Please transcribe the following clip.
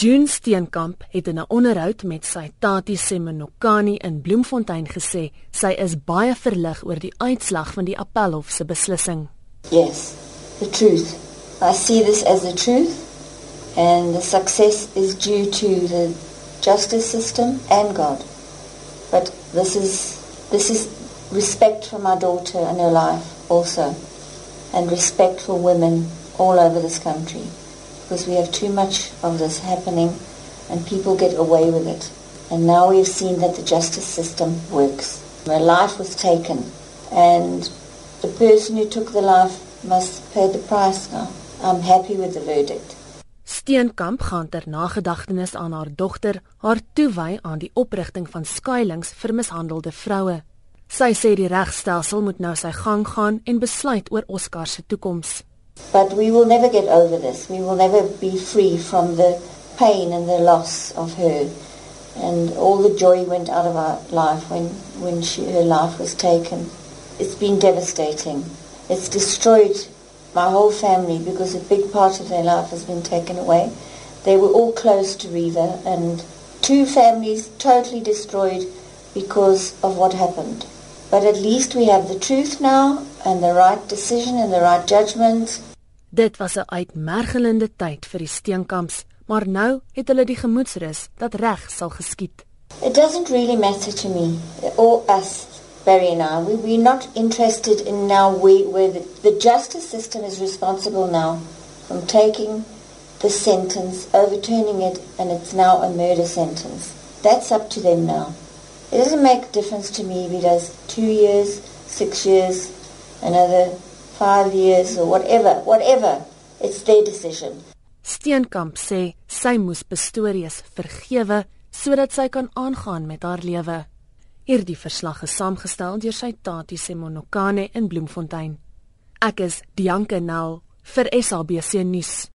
June Steenkamp het in 'n onderhoud met sy Tati Semenokani in Bloemfontein gesê sy is baie verlig oor die uitslag van die Appelhof se beslissing. Yes, the truth. I see this as the truth and the success is due to the justice system and God. But this is this is respect for my daughter and her life also and respect for women all over this country because we have too much of this happening and people get away with it. And now we've seen that the justice system works. My life was taken and the person who took the life must pay the price now. I'm happy with the verdict. Steenkamp gaan ter nagedagtenis aan haar dogter haar toewy aan die oprigting van skuilings vir mishandelde vroue. Sy sê die regstelsel moet nou sy gang gaan en besluit oor Oscar se toekoms. But we will never get over this. We will never be free from the pain and the loss of her. And all the joy went out of our life when, when she, her life was taken. It's been devastating. It's destroyed my whole family because a big part of their life has been taken away. They were all close to Riva and two families totally destroyed because of what happened. But at least we have the truth now and the right decision and the right judgment Dit was 'n uitmergelende tyd vir die Steenkamps, maar nou het hulle die gemoedsrus dat reg sal geskied. It doesn't really matter to me or us, Barry and I. We, we're not interested in now we, where the, the justice system is responsible now from taking the sentence, overturning it, and it's now a murder sentence. That's up to them now. It doesn't make a difference to me if it does two years, six years, another five years or whatever, whatever. It's their decision. Steenkamp sê sy moes Pistorius vergewe sodat sy kan aangaan met haar lewe. Hierdie verslag is saamgestel deur sy Tati Semonokane in Bloemfontein. Ek is Dianke Nel vir SABC nuus.